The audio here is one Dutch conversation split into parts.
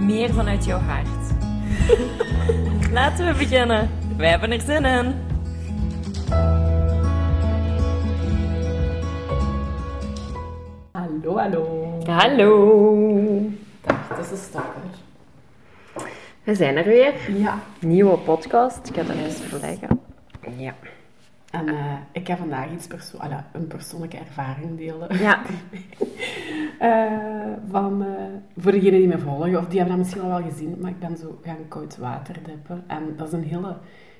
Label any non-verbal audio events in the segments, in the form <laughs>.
meer vanuit jouw hart. <laughs> Laten we beginnen. Wij hebben er zin in. Hallo, hallo. Hallo. Dag, tussenstopper. We zijn er weer. Ja. Nieuwe podcast. Ik ga dat eens verleggen. Ja. En eh, ik heb vandaag iets perso alla, een persoonlijke ervaring delen. Ja. <laughs> Eh, van, eh, voor degenen die me volgen, of die hebben dat misschien al wel gezien, maar ik ben zo gaan koud water dippen. En dat is een hele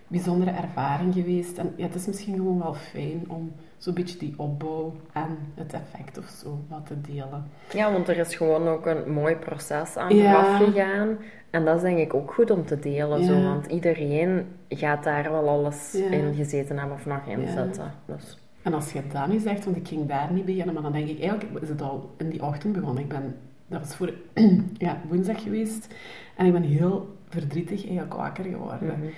bijzondere ervaring geweest. En ja, het is misschien gewoon wel fijn om zo'n beetje die opbouw en het effect of zo wat te delen. Ja, want er is gewoon ook een mooi proces aan Ja. vooraf gegaan. En dat is denk ik ook goed om te delen. Zo, want iedereen gaat daar wel alles Ja. in gezeten hebben of nog in zetten. Dus. En als je dat nu zegt, want ik ging daar niet beginnen, maar dan denk ik, eigenlijk is het al in die ochtend begonnen. Ik ben, dat was voor <clears throat> ja, woensdag geweest en ik ben heel verdrietig eigenlijk wakker geworden. Mhm.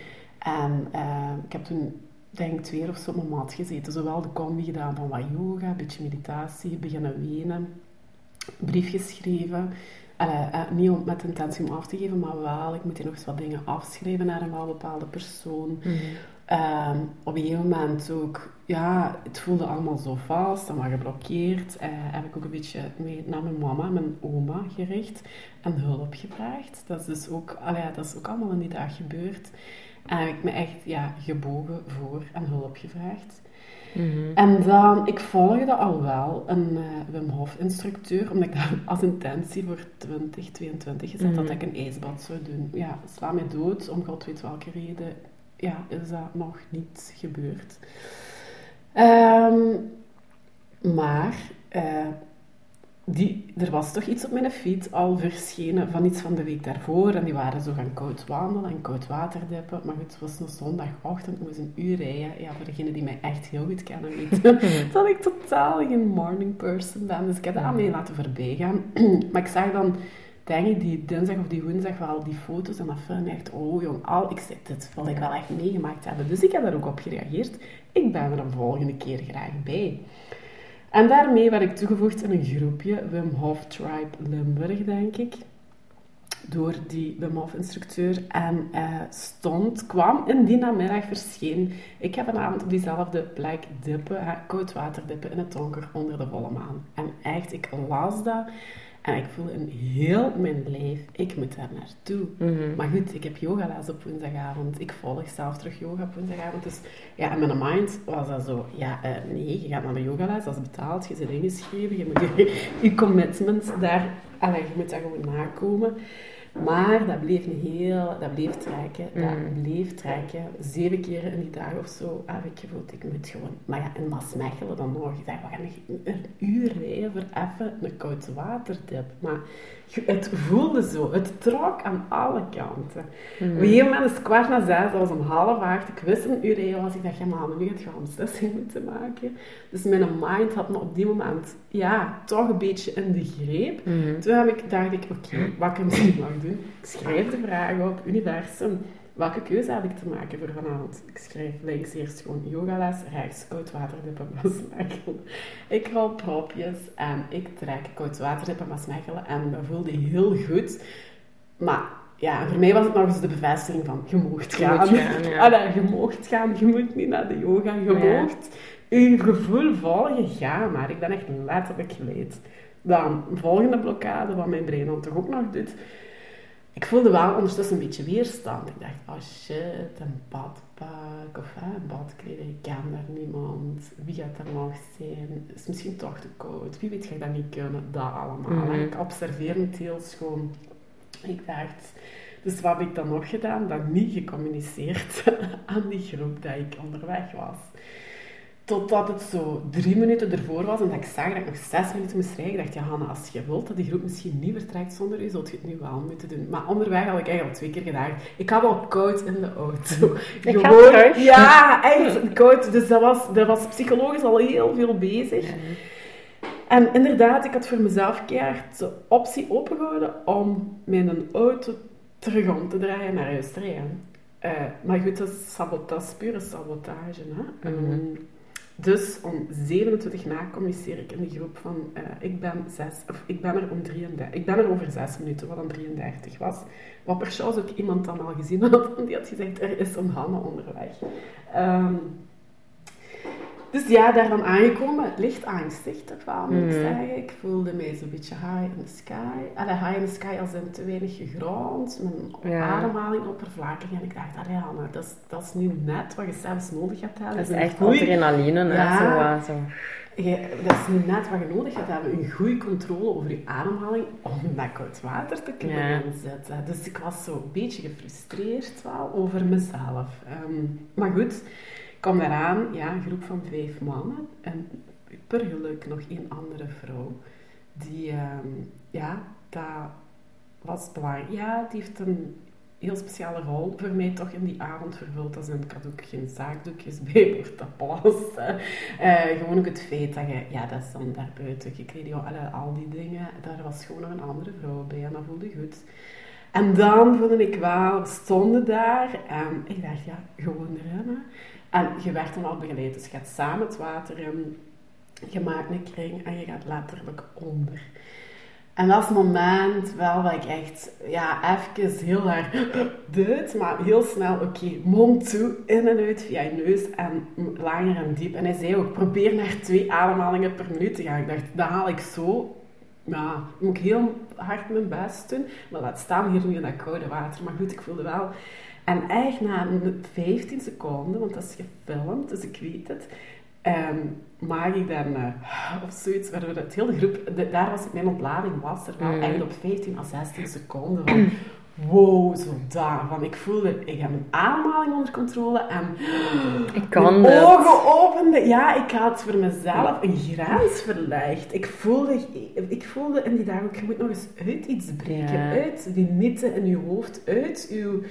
En eh, ik heb toen, denk ik, twee of zo op mijn mat gezeten. Zowel de combi gedaan van wat yoga, een beetje meditatie, beginnen wenen, brief geschreven. Allee, eh, niet om, met intentie om af te geven, maar wel, ik moet hier nog eens wat dingen afschrijven naar een wel bepaalde persoon. Ehm, op een gegeven moment ook, ja, het voelde allemaal zo vast en wat geblokkeerd. Eh, heb ik ook een beetje mee naar mijn mama, mijn oma gericht en hulp gevraagd. Dat is dus ook, allee, dat is ook allemaal in die dag gebeurd. En heb ik me echt ja, gebogen voor en hulp gevraagd. Mhm. En dan, ik volgde al wel een eh, Wim Hof instructeur, omdat ik dat <laughs> als intentie voor 2022 gezet had dat ik een ijsbad zou doen. Ja, sla mij dood, om god weet welke reden, ja, is dat nog niet gebeurd. Ehm, maar eh, die, er was toch iets op mijn feed al verschenen van iets van de week daarvoor. En die waren zo gaan koud wandelen en koud water dippen. Maar goed, het was een zondagochtend, ik moest een uur rijden. Ja, voor degenen die mij echt heel goed kennen weten <laughs> dat ik totaal geen morning person ben. Dus ik heb dat aan mij laten voorbij gaan. <clears throat> maar ik zag dan, denk ik, die dinsdag of die woensdag wel die foto's en dat film echt, oh jong, al, ik zeg, dit wil ik wel echt meegemaakt hebben. Dus ik heb daar ook op gereageerd. Ik ben er een volgende keer graag bij. En daarmee werd ik toegevoegd in een groepje, Wim Hof Tribe Limburg, denk ik. Door die Wim Hof instructeur. En eh, stond, kwam in die namiddag verscheen. Ik heb vanavond op diezelfde plek dippen, hè, koud water dippen in het donker onder de volle maan. En echt, ik las dat. En ik voelde in heel mijn lijf, ik moet daar naartoe. Maar goed, ik heb yogales op woensdagavond. Ik volg zelf terug yoga op woensdagavond. Dus ja, in mijn mind was dat zo, ja, eh, nee, je gaat naar de yogales, dat is betaald, je bent ingeschreven, je moet je, <laughs> je commitment daar, allee, je moet daar gewoon nakomen. Maar dat bleef een heel, dat bleef trekken, dat bleef trekken. Zeven keer in die dag of zo heb ik gevoeld, ik moet gewoon, maar ja, in Maasmechelen dan nog. Ik dacht, we gaan een, een uur rijden voor even een koud waterdip. Maar het voelde zo, het trok aan alle kanten. Op een gegeven moment is het kwart na zes, dat was om half acht. Ik wist een uur rijden was, ik dacht, ja maar nu gaat je een beslissing moeten maken. Dus mijn mind had me op die moment, ja, toch een beetje in de greep. Toen heb ik, dacht ik, oké, wat kan ik misschien nog doen? Ik schrijf de vragen op, universum. Welke keuze heb ik te maken voor vanavond? Ik schrijf links eerst gewoon yogales, rechts koud waterdippen <laughs> Maasmechelen. Ik rol propjes en ik trek koud waterdippen Maasmechelen en dat voelde heel goed. Maar ja, voor mij was het nog eens de bevestiging van, je moogt Je gaan. gaan, ja. <laughs> Allee, je moogt gaan, je moet niet naar de yoga, je Ja. moogt je gevoel volgen, ga maar. Ik ben echt letterlijk geleid. Dan, volgende blokkade, wat mijn brein dan toch ook nog doet. Ik voelde wel ondertussen een beetje weerstand. Ik dacht, oh shit, een badpak of hè, een badkleding, ik ken daar niemand. Wie gaat er nog zijn? Het is misschien toch te koud. Wie weet ga ik dat niet kunnen? Dat allemaal. Mhm. Ik observeerde het heel schoon. Ik dacht, dus wat heb ik dan nog gedaan? Dat niet gecommuniceerd <laughs> aan die groep dat ik onderweg was. Totdat het zo drie minuten ervoor was en dat ik zag dat ik nog zes minuten moest rijden. Ik dacht, ja Hanna, als je wilt dat die groep misschien niet vertrekt zonder u, zult je het nu wel moeten doen. Maar onderweg had ik eigenlijk al twee keer gedaan. Ik had wel koud in de auto. <laughs> Ik ga terug. Ja, echt koud. Dus dat was, dat was psychologisch al heel veel bezig. En inderdaad, ik had voor mezelf keihard de optie opengehouden om mijn auto terug om te draaien naar huis te rijden. Eh, maar goed, dat is, sabotage, pure sabotage. Hè? Mhm. Ehm, dus om 27 na communiceer ik in de groep van eh, ik, ben zes, of ik ben er om 33, ik ben er over 6 minuten, wat dan 33 was. Wat per chance ook iemand dan al gezien had, en <laughs> die had gezegd er is een Hanne onderweg. Ehm, dus ja, daar dan aangekomen, licht angstig toch wel, moet ik Mhm. zeggen. Ik voelde mij zo'n beetje high in the sky. Allee, high in the sky als in te weinig gegrond, mijn Ja. ademhaling oppervlakkig. En ik dacht, allee Hanna, dat is, dat is nu net wat je zelfs nodig hebt. hebben. Dat is echt goeie- adrenaline, hè. Ja. Zo, eh, je, dat is nu net wat je nodig hebt hebben. Een goede controle over je ademhaling om met koud water te kunnen Ja. inzetten. Dus ik was zo een beetje gefrustreerd wel over mezelf. Ehm, maar goed, kwam daaraan, ja, een groep van vijf mannen. En per geluk nog één andere vrouw. Die, ehm, ja, dat was belangrijk. Ja, die heeft een heel speciale rol voor mij toch in die avond vervuld. Als in, ik had ook geen zaakdoekjes <laughs> bij voor te plassen. Eh, gewoon ook het feit dat je, ja, dat is dan daarbuiten ja, alle- al die dingen. Daar was gewoon nog een andere vrouw bij en dat voelde goed. En dan voelde ik wel, we stonden daar en ik dacht, ja, gewoon rennen. En je werd dan al begeleid, dus je gaat samen het water in, je maakt een kring en je gaat letterlijk onder. En dat is het moment wel dat ik echt, ja, even heel erg <gasps> duit, maar heel snel, oké, mond toe, in en uit via je neus en langer en diep. En hij zei ook, probeer naar twee ademhalingen per minuut te gaan. Ik dacht, dat haal ik zo. Ja, moet ik heel hard mijn best doen. Maar laat staan hier nu in dat koude water. Maar goed, ik voelde wel... En echt na een 15 seconden, want dat is gefilmd, dus ik weet het, ehm, maak ik dan eh, of zoiets, waardoor het hele groep, de- daar was mijn ontlading was er wel Mm. echt op 15 à 16 seconden van, wow, zo daar. Van, ik voelde, ik heb mijn ademhaling onder controle en Ik kan mijn ogen openden. Ja, ik had voor mezelf een grens verlegd. Ik voelde, ik voelde in die dagen ook, je moet nog eens uit iets breken. Ja. Uit die mythe in je hoofd, uit uw...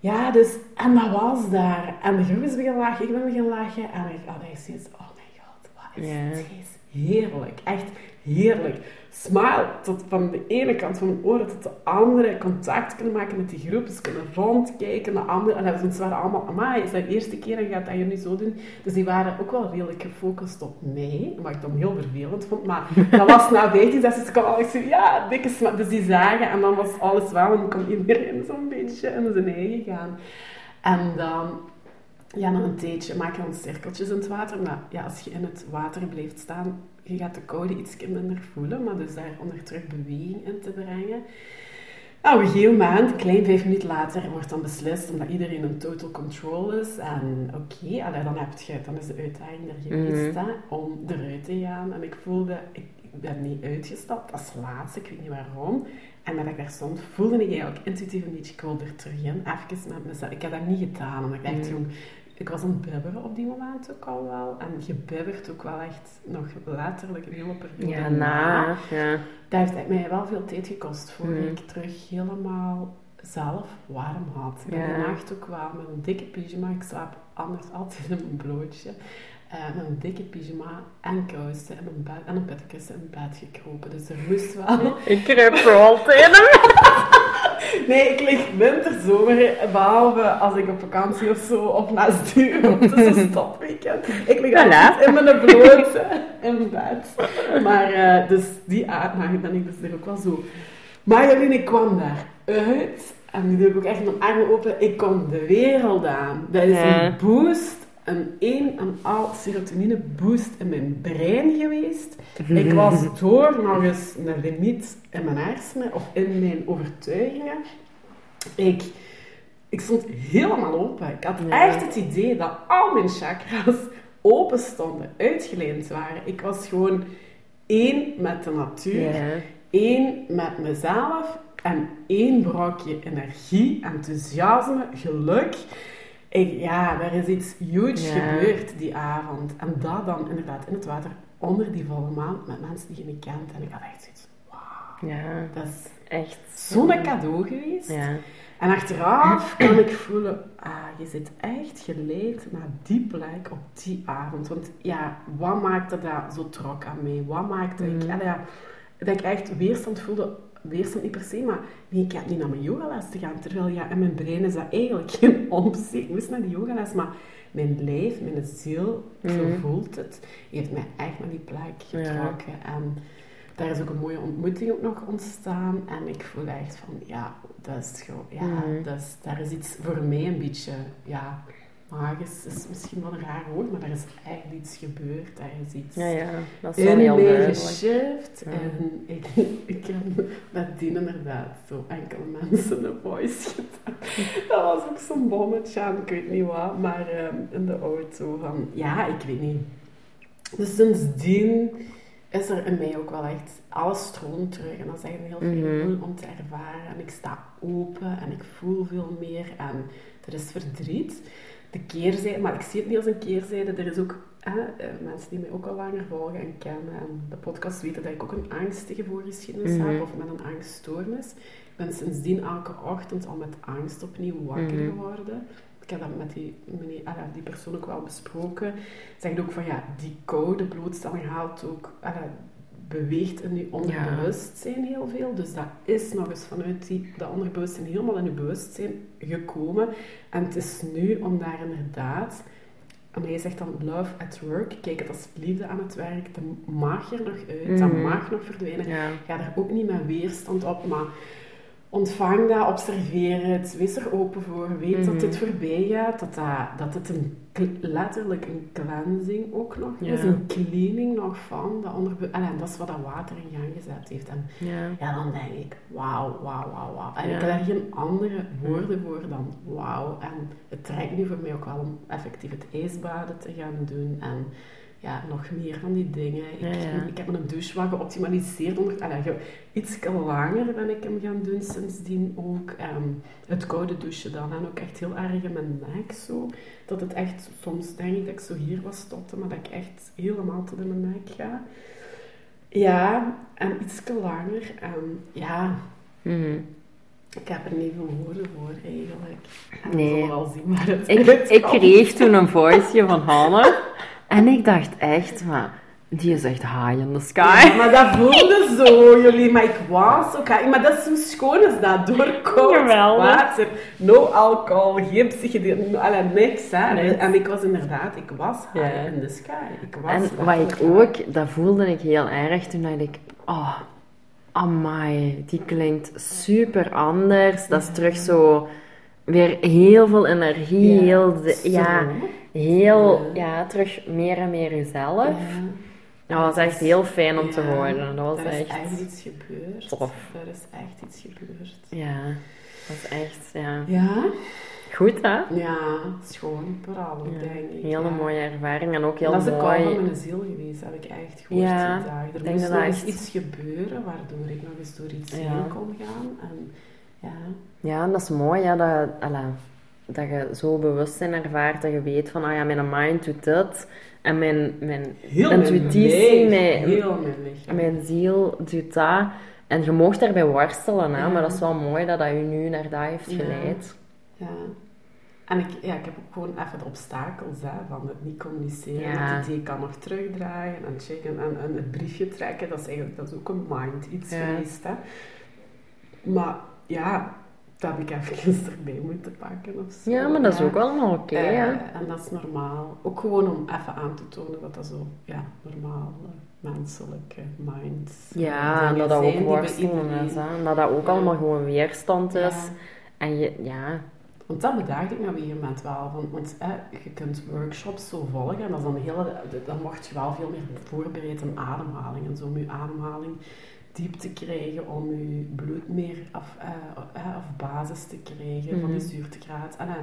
Ja, dus... En dat was daar. En de groep is beginnen lachen, ik ben beginnen lachen. En ik had echt zoiets, oh mijn god, wat is dit? Heerlijk, echt heerlijk. Smile, tot van de ene kant van mijn oren tot de andere. Contact kunnen maken met die groep, dus kunnen rondkijken naar anderen. En ze waren allemaal, amai, is dat de eerste keer en je gaat dat hier nu zo doen? Dus die waren ook wel redelijk gefocust op mij, wat ik dan heel vervelend vond. Maar dat was na 15, dat ze al zo, ja, dikke sma Dus die zagen en dan was alles wel en kon iedereen zo'n beetje in zijn eigen gaan. En dan ja, na een tijdje je dan cirkeltjes in het water. Maar ja, als je in het water blijft staan, je gaat de koude iets minder voelen. Maar dus daar onder terug beweging in te brengen. Nou, een moment, een klein vijf minuten later, wordt dan beslist, omdat iedereen in total control is. En oké, allee, dan, heb je, dan is de uitdaging er geweest hè, om eruit te gaan. En ik voelde, ik, ik ben niet uitgestapt als laatste, ik weet niet waarom. En dat ik daar stond, voelde ik eigenlijk intuïtief een beetje, ik wil er terug in, even met mezelf. Ik heb dat niet gedaan, omdat ik dacht, Mm. jong, ik was aan het bibberen op die moment ook al wel. En je bibbert ook wel echt nog letterlijk een hele periode Ja, na. Ja. dat heeft mij wel veel tijd gekost voor Mhm. ik terug helemaal zelf warm had. Ik ben Ja. de nacht ook wel met een dikke pyjama. Ik slaap anders altijd in een blootje. eh, met een dikke pyjama en kousen en een, bed, en een bedkussen in bed gekropen. Dus er moest wel... <laughs> Ik kruip er altijd <laughs> Nee, ik lig winter, zomer, behalve als ik op vakantie of zo, of na stuur, of een stopweekend. Ik lig Voilà. altijd in mijn blote in bed. Maar, eh, dus die uitdaging ben ik dus er ook wel zo. Maar Jolien, ik kwam daaruit, en nu doe ik ook echt mijn armen open, ik kom de wereld aan. Dat is Ja. een boost, een een en al serotonine boost in mijn brein geweest. Ik was <laughs> door nog eens een limiet in mijn hersenen, of in mijn overtuigingen. Ik, ik stond helemaal open. Ik had Ja. echt het idee dat al mijn chakras <laughs> open stonden, uitgeleend waren. Ik was gewoon één met de natuur, Ja. één met mezelf en één brokje energie, enthousiasme, geluk. Ik, ja, er is iets huge Ja. gebeurd die avond. En dat dan inderdaad in het water onder die volle maan met mensen die je niet kent. En ik had echt zoiets, wauw, Ja, dat is echt. zo'n cadeau geweest. Ja. En achteraf kan ik voelen, ah, je zit echt geleid naar die plek op die avond. Want ja, wat maakte dat zo trok aan mij? Wat maakte ik, Mm. ja, dat ik echt weerstand voelde? Weerstand niet per se, maar nee, ik heb niet naar mijn yogales te gaan. Terwijl ja, in mijn brein is dat eigenlijk <laughs> geen optie. Ik moest naar die yogales, maar mijn lijf, mijn ziel, zo Mm. voelt het, heeft mij echt naar die plek Ja. getrokken. En daar is ook een mooie ontmoeting ook nog ontstaan. En ik voel echt van, ja, dat is gewoon, ja, Mhm. dat is, daar is iets voor mij een beetje, ja, magisch is misschien wel een raar woord, maar er is echt iets gebeurd. Er is iets Ja, ja, dat is in heel mij. Ja. En ik, <laughs> ik heb met die inderdaad zo enkele mensen een voice gedaan. Dat was ook zo'n bommetje aan, ik weet niet wat, maar ehm, in de auto van, ja, ik weet niet. Dus sindsdien is er in mij ook wel echt, alles stroomt terug. En dat is echt een heel Mhm. gevoel om te ervaren. En ik sta open en ik voel veel meer. En er is verdriet. De keerzijde, maar ik zie het niet als een keerzijde. Er is ook hè, eh, mensen die mij ook al langer volgen en kennen. En de podcast weten dat ik ook een angstige voorgeschiedenis Mhm. heb. Of met een angststoornis. Ik ben sindsdien elke ochtend al met angst opnieuw wakker Mhm. geworden. Ik heb dat met die, meneer, ja, die persoon ook wel besproken. Zegt ook van ja, die koude blootstelling haalt ook, ja, beweegt in je onderbewustzijn heel veel. Dus dat is nog eens vanuit die, dat onderbewustzijn helemaal in je bewustzijn gekomen. En het is nu om daar inderdaad, en hij zegt dan love at work, kijk het als liefde aan het werk, dat mag er nog uit, dat Mhm. mag nog verdwijnen. Ja. Ga er ook niet met weerstand op, maar ontvang dat, observeer het, wees er open voor, weet dat Mhm. dit voorbij gaat, dat, dat, dat het een, letterlijk een cleansing ook nog Ja. is, een cleaning nog van dat onderbe... En dat is wat dat water in gang gezet heeft. En Ja. ja, dan denk ik, wauw, wauw, wauw, wauw. En Ja. ik heb daar geen andere woorden voor dan wauw. En het trekt nu voor mij ook wel om effectief het ijsbaden te gaan doen. En ja, nog meer van die dingen. Ik, Ja, ja. ik heb mijn douche geoptimaliseerd. Onder, allee, iets langer ben ik hem gaan doen sindsdien ook. Ehm, het koude douchen dan. En ook echt heel erg in mijn nek zo. Dat het echt, soms denk ik dat ik zo hier was stopte, maar dat ik echt helemaal tot in mijn nek ga. Ja, en iets langer. En ja, Mhm. ik heb er niet veel woorden voor eigenlijk. En Nee. We wel zien waar het Ik, ik kreeg toen een voiceje van Hanne. <laughs> En ik dacht echt, maar die is echt high in the sky. Ja, <laughs> maar dat voelde zo, jullie. Maar ik was ook... Maar dat is zo schoon is dat, door koud Geweldig. water. No alcohol, geen psychedelen, allee, niks. Hè. En ik was inderdaad, ik was high Ja. in the sky. Ik was En wat ik ook, dat voelde ik heel erg, toen dacht ik, oh, amai, die klinkt super anders. Dat is terug zo, weer heel veel energie, Ja, heel, de- ja, heel, Ja. ja, terug meer en meer jezelf. Dat was echt heel fijn om te horen. Dat was er is echt, echt iets gebeurd. tof. Er is echt iets gebeurd. ja, dat is echt, ja, Ja? goed hè? Ja, schoon Ja, denk ik. hele mooie ervaring en ook heel dat is de kou mooi. van mijn ziel geweest, heb ik echt gehoord die dagen. Er denk moest nog echt- iets gebeuren, waardoor ik nog eens door iets heen kon gaan. En ja, Ja, en dat is mooi, ja, dat, alla, dat je zo bewustzijn ervaart, dat je weet van, ah ja, mijn mind doet dit, en mijn, mijn heel intuïtie, mijn, mijn, heel mijn mijn ziel doet dat. En je mocht daarbij worstelen, hè, Ja. maar dat is wel mooi dat dat je nu naar dat heeft Ja. geleid. Ja. En ik, ja, ik heb ook gewoon even de obstakels hè, van het niet communiceren. Ja. Het idee kan nog terugdraaien en checken en, en het briefje trekken. Dat is eigenlijk dat is ook een mind iets Ja. geweest. Hè. Maar ja, dat heb ik even <laughs> erbij moeten pakken of zo. Ja, maar dat is Ja. ook allemaal oké, Eh, hè. en dat is normaal. Ook gewoon om even aan te tonen dat dat zo ja, normaal eh, menselijke minds eh, Ja, en dat dat ook worstelen is, hè. En dat dat ook Ja. allemaal gewoon weerstand is. Ja. En je, ja, Want dat bedaagde ik op een gegeven moment wel. Van, want eh, je kunt workshops zo volgen en dat is dan, hele, dan mocht je wel veel meer voorbereid in ademhaling. En zo je ademhaling diepte krijgen om je bloed meer af, eh, eh, of basis te krijgen van die Mhm. zuurtegraad. En, eh,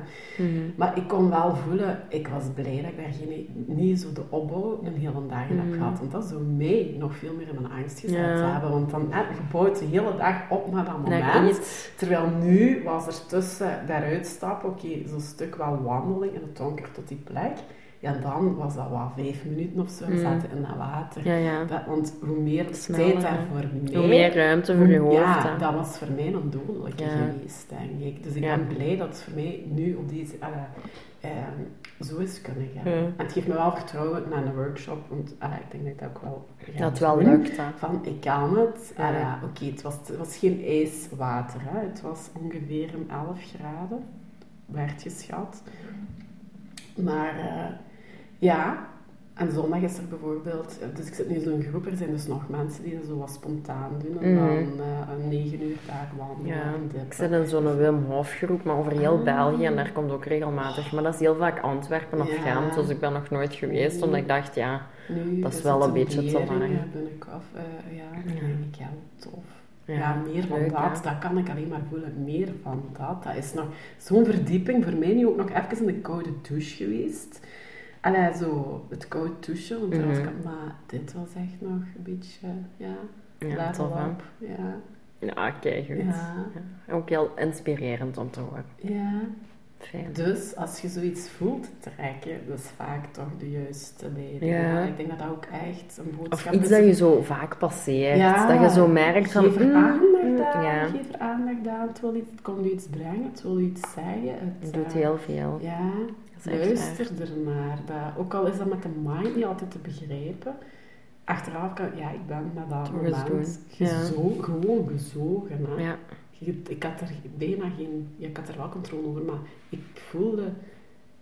Mhm. maar ik kon wel voelen, ik was blij dat ik daar geen, niet zo de opbouw een hele dag in heb Mhm. gehad. Want dat zou mij nog veel meer in mijn angst gezet Ja. hebben. Want dan heb je bouwt de hele dag op naar dat moment. Terwijl nu was er tussen daaruit stappen, oké, zo'n stuk wel wandeling in het donker tot die plek. Ja, en dan was dat wat vijf minuten of zo, we Mm. zaten in dat water. Ja, ja. Dat, want hoe meer Sneller, tijd ja. daar voor mij... Hoe meer ruimte voor je hoofd. Ja, hè. dat was voor mij een dodelijke geweest, denk ik. Dus ik ben blij dat het voor mij nu op deze... ehm, zo is kunnen gaan. En het geeft me wel vertrouwen naar een workshop, want allee, ik denk dat ik dat ook wel Dat wel doen. lukt. Hè. Van, ik kan het. Oké, het, was, het was geen ijswater. Hè. Het was ongeveer een 11 graden, werd geschat. Maar eh, ja, en zondag is er bijvoorbeeld... Dus ik zit nu in zo'n groep, er zijn dus nog mensen die dat zo wat spontaan doen. En Mhm. dan een 9 uur daar wandelen Ja, ik zit in zo'n Wim Hof groep, maar over heel Ah. België en daar komt ook regelmatig. Maar dat is heel vaak Antwerpen of Ja. Gent, dus ik ben nog nooit geweest, omdat ik dacht, ja, Nu dat is er wel een beetje te lang. eh, binnenkort, eh, ja, dat Ja. denk ik heel tof. ja, Ja, meer van leuk, dat, dat kan ik alleen maar voelen. Meer van dat. Dat is nog zo'n verdieping. Voor mij nu ook nog even in de koude douche geweest. Allee, zo het koud douchen. Want was ik- maar dit was echt nog een beetje, ja, Ja, hè. up. Ja, Ja, kijk goed. Ja. Ja. Ook heel inspirerend om te horen. ja. Fijn. Dus als je zoiets voelt trekken, dat is vaak toch de juiste leiding. Ja. Ik denk dat dat ook echt een Of boodschap iets is. dat je zo vaak passeert. Ja, dat je zo merkt van... Geef er mm, aandacht aan, Ja, geef er aandacht aan. Het, wil iets, het komt u iets brengen, het wil iets zeggen. Het, doet eh, heel veel. Ja, is echt luister ernaar. Dat, ook al is dat met de mind niet altijd te begrijpen. Achteraf kan ja, ik ben met dat moment. Ja. gewoon gezogen. Hè. Ja, Ik had er bijna geen... Ja, ik had er wel controle over, maar ik voelde...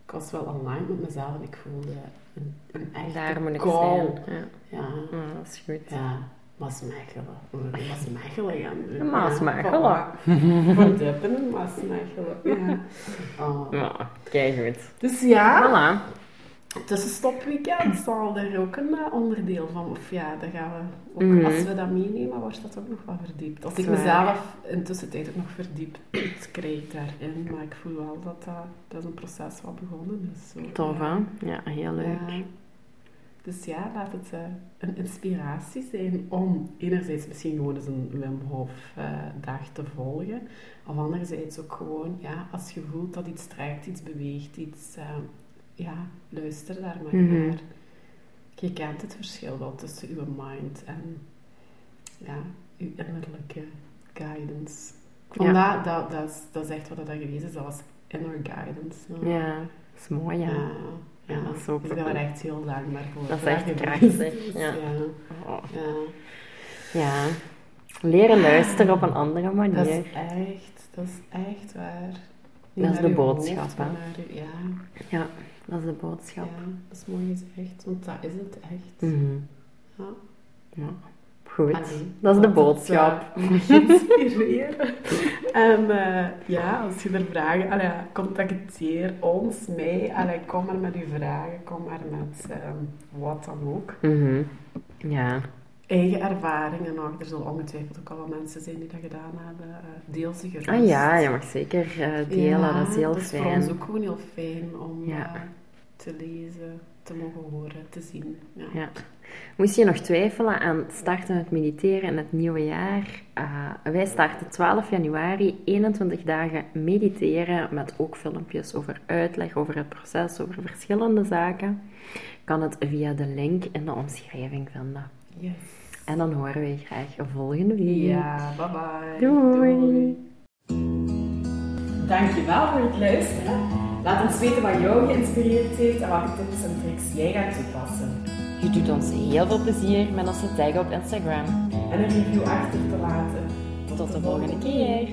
Ik was wel online met mezelf en ik voelde een, een echte daar moet ik call. zijn. Ja. Ja, Ja, dat is goed. ja. Maasmechelen. Maasmechelen gaan doen. Maasmechelen. Ja, voilà. <laughs> Voor dippen, Maasmechelen. Ja. Oh. Ja, kijk goed. Dus ja, Voilà. tussenstopweekend zal er ook een eh, onderdeel van. Of ja, dan gaan we ook, Mhm. als we dat meenemen, wordt dat ook nog wat verdiept. Als ik mezelf intussen tijd ook nog verdiept krijg daarin, maar ik voel wel dat dat, dat is een proces wat begonnen is. Zo. Tof, Ja. hè? Ja, heel leuk. Ja. Dus ja, laat het eh, een inspiratie zijn om enerzijds misschien gewoon eens een Wim Hof eh, dag te volgen. Of anderzijds ook gewoon, ja, als je voelt dat iets trekt, iets beweegt, iets, eh, ja, luister daar maar Mhm. naar. Je kent het verschil wel tussen uw mind en ja, uw innerlijke guidance. Vandaar, dat, dat, is, dat is echt wat dat geweest is, dat was inner guidance. Ja, dat is mooi, ja. Ja, Ja, dat is ook dus ik ben echt heel dankbaar voor. Dat is echt krachtig, Dus ja. ja. Oh. ja. Ja. Leren luisteren op een andere manier. Dat is echt, dat is echt waar. Niet Dat is de boodschap, hoofd, naar ja, Ja, dat is de boodschap. ja, dat is mooi gezegd, want dat is het echt. Mhm. Ja. Ja. Goed. Allee, dat is de het, boodschap. <laughs> inspireren. en eh, ja, als je er vragen... Allee, ja, contacteer ons, mij. Allee, kom maar met uw vragen. Kom maar met ehm, wat dan ook. Mhm. Ja. Eigen ervaringen nog. Er zullen ongetwijfeld ook al wel mensen zijn die dat gedaan hebben. Eh, deel ze gerust. Ah ja, je mag zeker eh, delen. Ja, dat is heel dat is voor fijn. ons ook gewoon heel fijn om Ja. te lezen, te mogen horen, te zien. Ja. Ja. Moest je nog twijfelen aan starten met mediteren in het nieuwe jaar? Eh, wij starten 12 januari 21 dagen mediteren met ook filmpjes over uitleg, over het proces, over verschillende zaken. Kan het via de link in de omschrijving vinden. Yes. En dan horen we je graag volgende week. Ja, bye bye. Doei. Dankjewel voor het luisteren. Laat ons weten wat jou geïnspireerd heeft en welke tips en tricks jij gaat toepassen. Je doet ons heel veel plezier met onze tag op Instagram. En een review achter te laten. Tot de volgende keer.